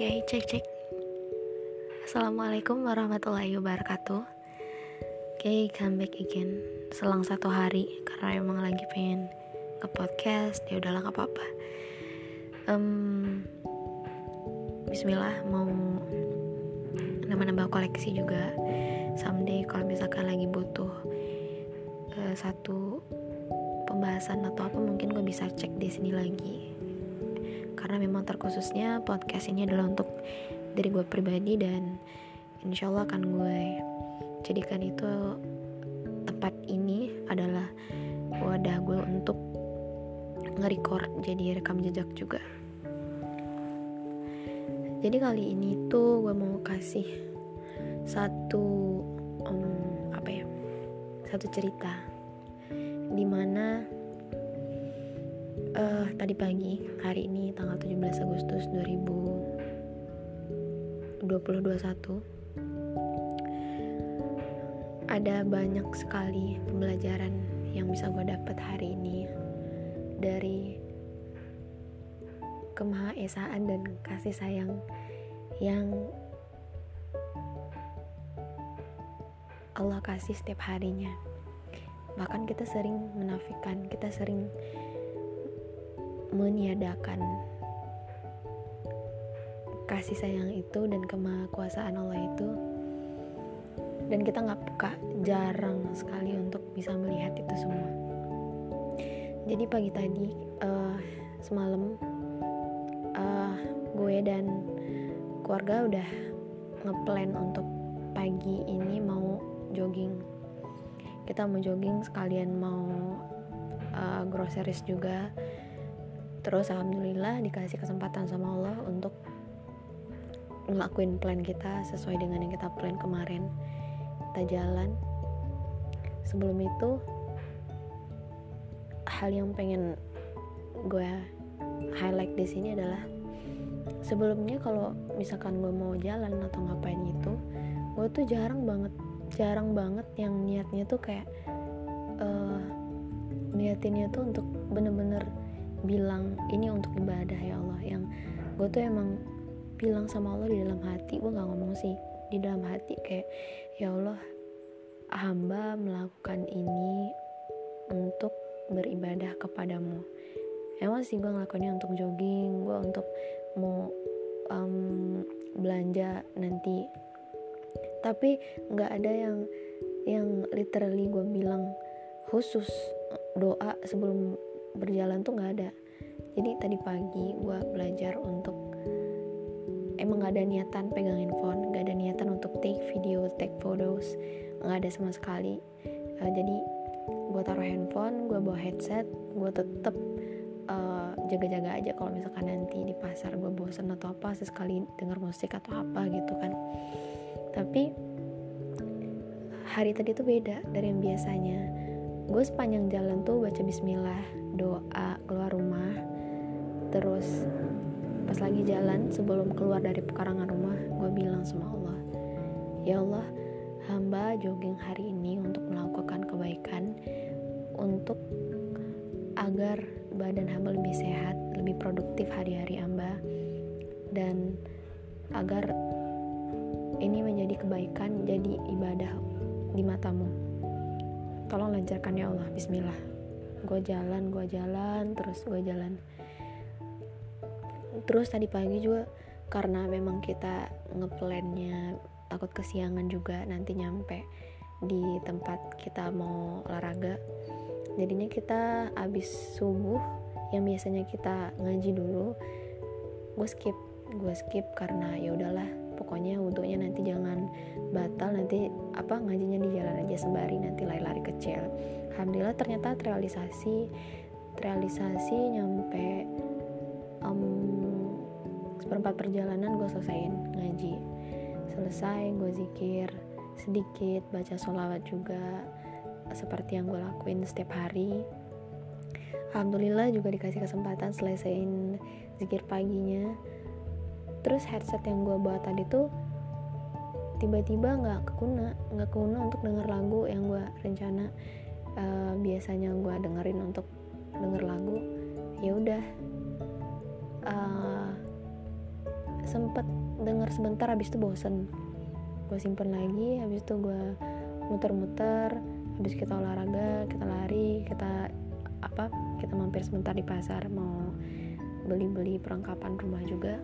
Oke, cek cek. Assalamualaikum warahmatullahi wabarakatuh. Oke, come back again. Selang satu hari karena emang lagi pengen ke podcast. Ya udahlah nggak apa-apa. Um, Bismillah mau nambah-nambah koleksi juga. Someday kalau misalkan lagi butuh uh, satu pembahasan atau apa mungkin gue bisa cek di sini lagi karena memang terkhususnya podcast ini adalah untuk diri gue pribadi dan insya Allah akan gue jadikan itu tempat ini adalah wadah gue untuk nge-record jadi rekam jejak juga. Jadi kali ini tuh gue mau kasih satu um, apa ya satu cerita di mana uh, tadi pagi hari ini tanggal 17 Agustus 2021 ada banyak sekali pembelajaran yang bisa gue dapat hari ini dari kemahaesaan dan kasih sayang yang Allah kasih setiap harinya. Bahkan kita sering menafikan kita sering meniadakan kasih sayang itu dan kemahakuasaan Allah itu. Dan kita nggak peka jarang sekali untuk bisa melihat itu semua. Jadi pagi tadi uh, semalam uh, gue dan keluarga udah ngeplan untuk pagi ini mau jogging. Kita mau jogging sekalian mau uh, groceries juga terus alhamdulillah dikasih kesempatan sama Allah untuk ngelakuin plan kita sesuai dengan yang kita plan kemarin. Kita jalan. Sebelum itu hal yang pengen gue highlight di sini adalah sebelumnya kalau misalkan gue mau jalan atau ngapain itu gue tuh jarang banget jarang banget yang niatnya tuh kayak uh, niatinnya tuh untuk bener-bener bilang ini untuk ibadah ya Allah. Yang gue tuh emang bilang sama Allah di dalam hati gue nggak ngomong sih. Di dalam hati kayak ya Allah hamba melakukan ini untuk beribadah kepadamu. Emang sih gue ngelakuinnya untuk jogging gue untuk mau um, belanja nanti. Tapi nggak ada yang yang literally gue bilang khusus doa sebelum berjalan tuh nggak ada. Jadi tadi pagi gue belajar untuk emang gak ada niatan pegang handphone gak ada niatan untuk take video take photos nggak ada sama sekali. Uh, jadi gue taruh handphone gue bawa headset gue tetep uh, jaga-jaga aja kalau misalkan nanti di pasar gue bosan atau apa sesekali denger musik atau apa gitu kan. Tapi hari tadi tuh beda dari yang biasanya. Gue sepanjang jalan tuh baca bismillah doa keluar rumah terus pas lagi jalan sebelum keluar dari pekarangan rumah gue bilang sama Allah ya Allah hamba jogging hari ini untuk melakukan kebaikan untuk agar badan hamba lebih sehat lebih produktif hari-hari hamba dan agar ini menjadi kebaikan jadi ibadah di matamu. Tolong lancarkan ya Allah bismillah gue jalan gue jalan terus gue jalan. Terus tadi pagi juga karena memang kita ngeplannya takut kesiangan juga nanti nyampe di tempat kita mau olahraga. Jadinya kita abis subuh yang biasanya kita ngaji dulu gue skip. Gue skip karena ya udahlah pokoknya wudhunya nanti jangan batal nanti apa ngajinya di jalan aja sembari nanti lari-lari kecil alhamdulillah ternyata terrealisasi terrealisasi nyampe um, seperempat perjalanan gue selesaiin ngaji. Selesai gue zikir sedikit baca sholawat juga seperti yang gue lakuin setiap hari. Alhamdulillah juga dikasih kesempatan selesaiin zikir paginya terus headset yang gue bawa tadi tuh tiba-tiba nggak kekuna nggak kekuna untuk denger lagu yang gue rencana uh, biasanya gue dengerin untuk denger lagu. Ya udah uh, sempet denger sebentar habis itu bosen. Gue simpen lagi habis itu gue muter-muter habis kita olahraga kita lari kita apa kita mampir sebentar di pasar mau beli-beli perlengkapan rumah juga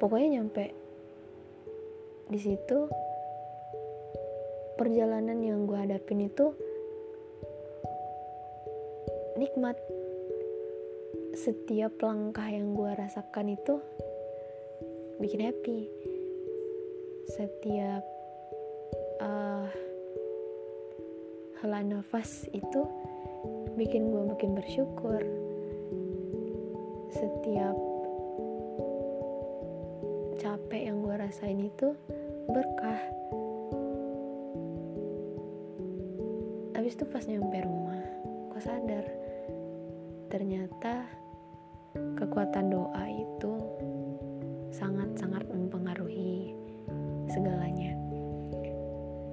pokoknya nyampe di situ perjalanan yang gue hadapin itu nikmat. Setiap langkah yang gue rasakan itu bikin happy. Setiap uh, hela nafas itu bikin gue makin bersyukur. Setiap rasain itu berkah. Habis itu pas nyampe rumah gue sadar ternyata kekuatan doa itu sangat-sangat mempengaruhi segalanya.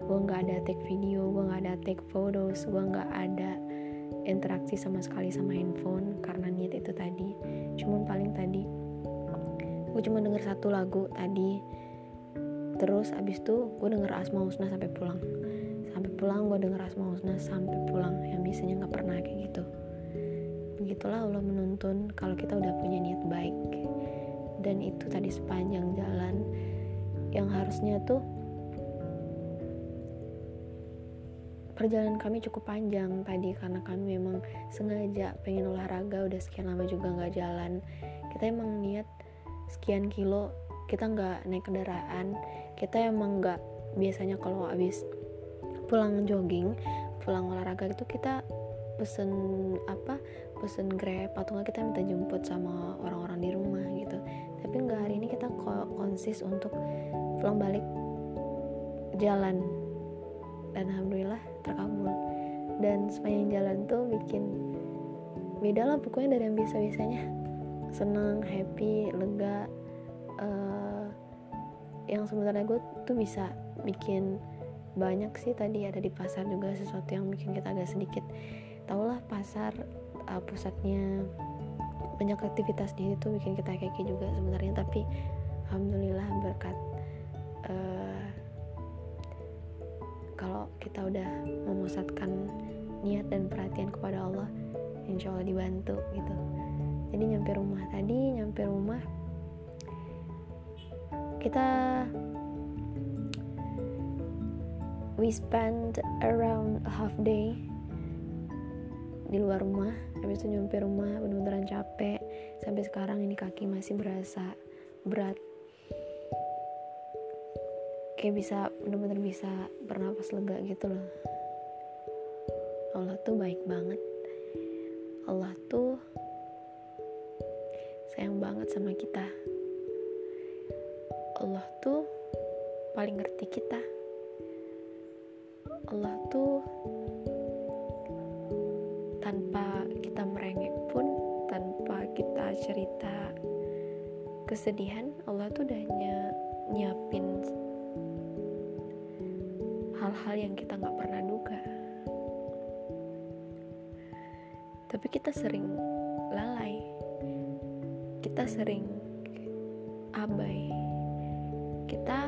Gue nggak ada take video gue nggak ada take photos gue nggak ada interaksi sama sekali sama handphone karena niat itu tadi. Cuman paling tadi gue cuma denger satu lagu tadi terus abis itu gue denger Asma Husna sampai pulang. Sampai pulang gue denger Asma Husna sampai pulang yang biasanya nggak pernah kayak gitu. Begitulah Allah menuntun kalau kita udah punya niat baik. Dan itu tadi sepanjang jalan yang harusnya tuh perjalanan kami cukup panjang tadi karena kami memang sengaja pengen olahraga udah sekian lama juga nggak jalan. Kita emang niat sekian kilo kita nggak naik kendaraan kita emang nggak biasanya kalau habis pulang jogging pulang olahraga itu kita pesen apa pesen grab atau nggak kita minta jemput sama orang-orang di rumah gitu. Tapi nggak hari ini kita konsis untuk pulang balik jalan. Dan alhamdulillah terkabul. Dan sepanjang jalan tuh bikin beda lah pokoknya dari yang biasa-biasanya. Senang happy lega uh, yang sebenarnya gue tuh bisa bikin banyak sih tadi ada di pasar juga sesuatu yang bikin kita agak sedikit tahulah pasar uh, pusatnya. Banyak aktivitas di situ bikin kita kayak juga sebenarnya tapi alhamdulillah berkat uh, kalau kita udah memusatkan niat dan perhatian kepada Allah insya Allah dibantu gitu. Jadi nyampe rumah tadi nyampe rumah kita we spend around a half day di luar rumah habis itu nyampe rumah bener-beneran capek. Sampai sekarang ini kaki masih berasa berat. Kayak bisa bener-bener bisa bernapas lega gitu loh. Allah tuh baik banget. Allah tuh sayang banget sama kita Allah tuh paling ngerti kita. Allah tuh tanpa kita merengek pun tanpa kita cerita kesedihan Allah tuh udah nyiapin hal-hal yang kita nggak pernah duga. Tapi kita sering lalai. Kita sering abai kita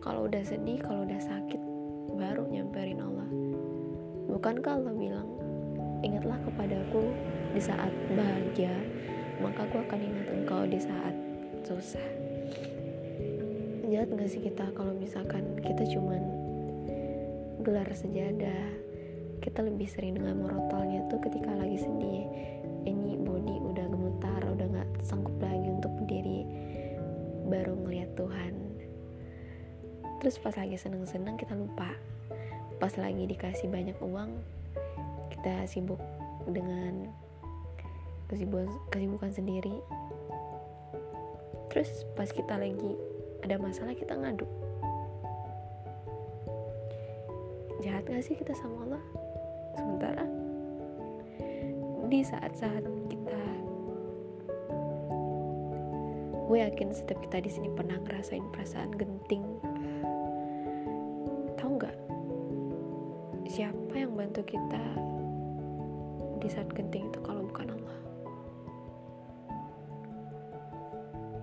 kalau udah sedih kalau udah sakit baru nyamperin Allah Bukankah Allah bilang, ingatlah kepadaku di saat bahagia, maka aku akan ingat engkau di saat susah. Jahat gak sih kita kalau misalkan kita cuman gelar sejadah, kita lebih sering dengan morotolnya tuh ketika lagi sedih. Terus pas lagi seneng-seneng kita lupa. Pas lagi dikasih banyak uang kita sibuk dengan kesibukan, kesibukan sendiri. Terus pas kita lagi ada masalah kita ngadu jahat gak sih kita sama Allah? Sementara di saat-saat kita gue yakin setiap kita di sini pernah ngerasain perasaan genting siapa yang bantu kita di saat genting itu kalau bukan Allah?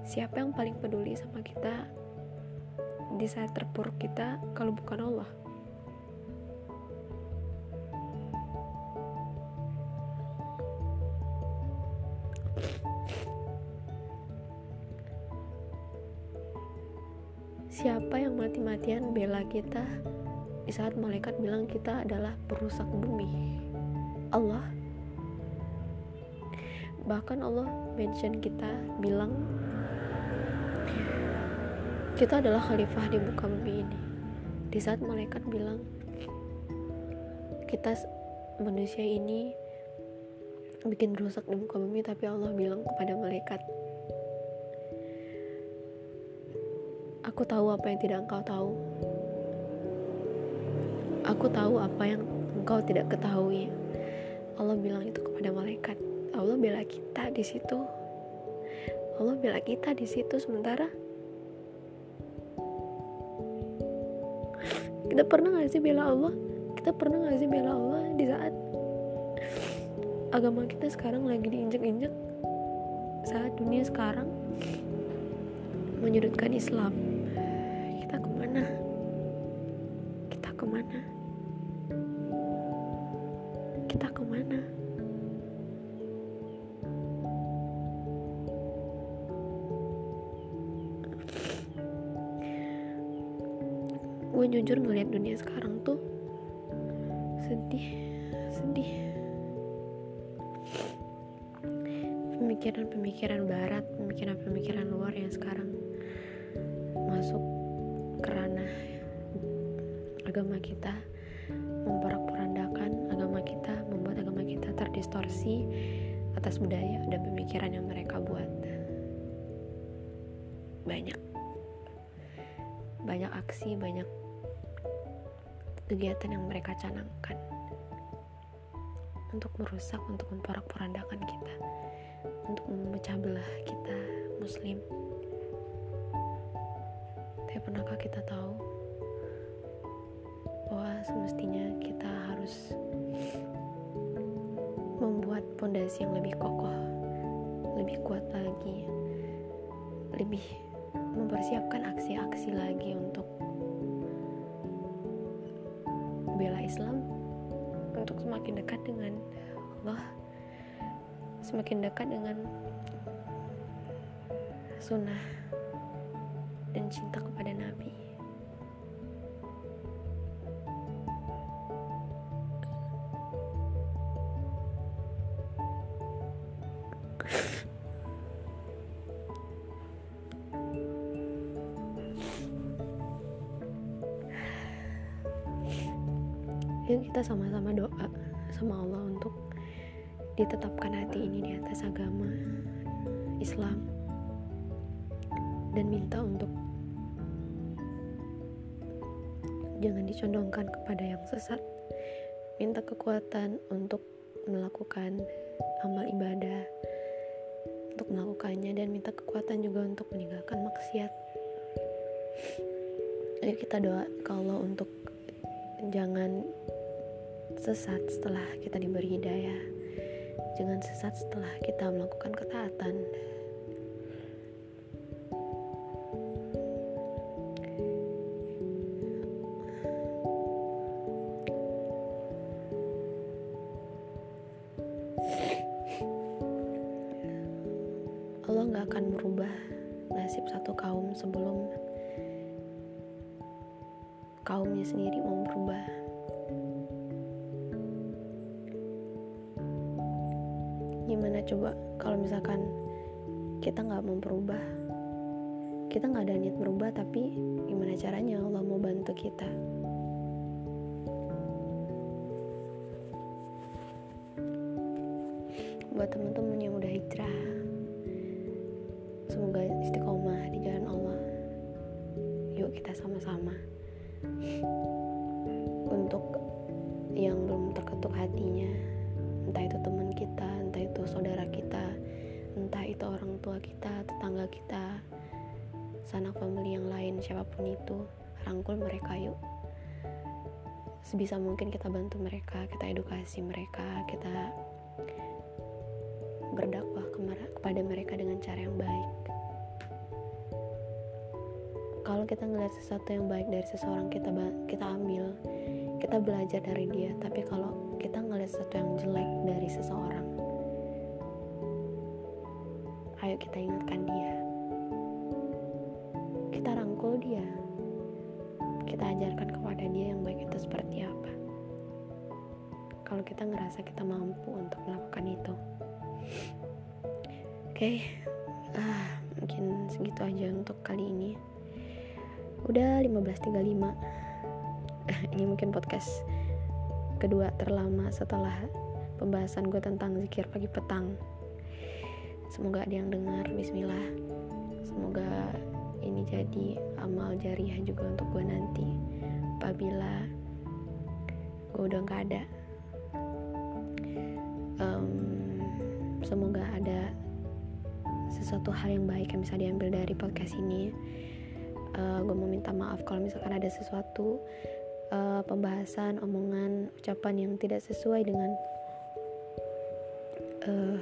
Siapa yang paling peduli sama kita di saat terpuruk kita kalau bukan Allah? Siapa yang mati-matian bela kita di saat malaikat bilang kita adalah perusak bumi Allah bahkan Allah mention kita bilang kita adalah khalifah di muka bumi ini di saat malaikat bilang kita manusia ini bikin rusak di muka bumi tapi Allah bilang kepada malaikat Aku tahu apa yang tidak engkau tahu. Aku tahu apa yang engkau tidak ketahui. Allah bilang itu kepada malaikat. Allah bela kita di situ. Allah bela kita di situ sementara kita pernah gak sih bela Allah? Kita pernah gak sih bela Allah di saat agama kita sekarang lagi diinjek-injek saat dunia sekarang menyudutkan Islam gue jujur ngeliat dunia sekarang tuh sedih sedih. Pemikiran-pemikiran barat pemikiran-pemikiran luar yang sekarang masuk kerana agama kita memporak-porandakan agama kita membuat agama kita terdistorsi atas budaya dan pemikiran yang mereka buat. Banyak. Banyak aksi banyak kegiatan yang mereka canangkan. Untuk merusak untuk memporak-porandakan kita. Untuk memecah belah kita muslim. Tapi pernahkah kita tahu bahwa semestinya kita harus membuat fondasi yang lebih kokoh, lebih kuat lagi, lebih mempersiapkan aksi-aksi lagi untuk bela Islam, untuk semakin dekat dengan Allah, semakin dekat dengan sunnah dan cinta kepada Nabi. Yuk kita sama-sama doa sama Allah untuk ditetapkan hati ini di atas agama Islam dan minta untuk jangan dicondongkan kepada yang sesat. Minta kekuatan untuk melakukan amal ibadah untuk melakukannya dan minta kekuatan juga untuk meninggalkan maksiat. Ayo kita doa ke Allah untuk jangan sesat setelah kita diberi hidayah. Jangan sesat setelah kita melakukan ketaatan Gimana coba kalau misalkan kita nggak mau berubah, kita nggak ada niat berubah, tapi gimana caranya Allah mau bantu kita? Buat teman-teman yang udah hijrah, semoga istiqomah di jalan Allah. Yuk kita sama-sama. Untuk yang belum terketuk hatinya entah itu teman saudara kita entah itu orang tua kita tetangga kita sanak family yang lain siapa pun itu rangkul mereka yuk. Sebisa mungkin kita bantu mereka kita edukasi mereka kita berdakwah kepada mereka dengan cara yang baik. Kalau kita ngeliat sesuatu yang baik dari seseorang kita kita ambil kita belajar dari dia. Tapi kalau kita ngeliat sesuatu yang jelek dari seseorang ayo kita ingatkan dia. Kita rangkul dia. Kita ajarkan kepada dia yang baik itu seperti apa. Kalau kita ngerasa kita mampu untuk melakukan itu. Oke okay. ah mungkin segitu aja untuk kali ini. Udah 15.35 ini mungkin podcast kedua terlama setelah pembahasan gue tentang zikir pagi petang semoga ada yang dengar bismillah. Semoga ini jadi amal jariah juga untuk gue nanti. Apabila gue udah gak ada. Um, semoga ada sesuatu hal yang baik yang bisa diambil dari podcast ini. Uh, gue mau minta maaf kalau misalkan ada sesuatu uh, pembahasan omongan ucapan yang tidak sesuai dengan uh,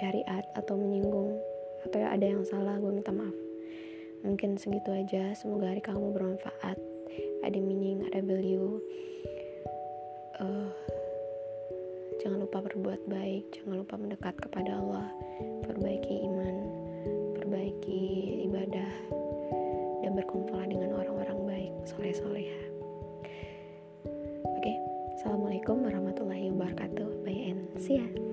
syariat atau menyinggung atau ada yang salah gue minta maaf. Mungkin segitu aja semoga hari kamu bermanfaat. Ada meaning ada value. Uh, jangan lupa berbuat baik jangan lupa mendekat kepada Allah. Perbaiki iman perbaiki ibadah dan berkumpullah dengan orang-orang baik soleh soleha oke assalamualaikum warahmatullahi wabarakatuh. Bye and see ya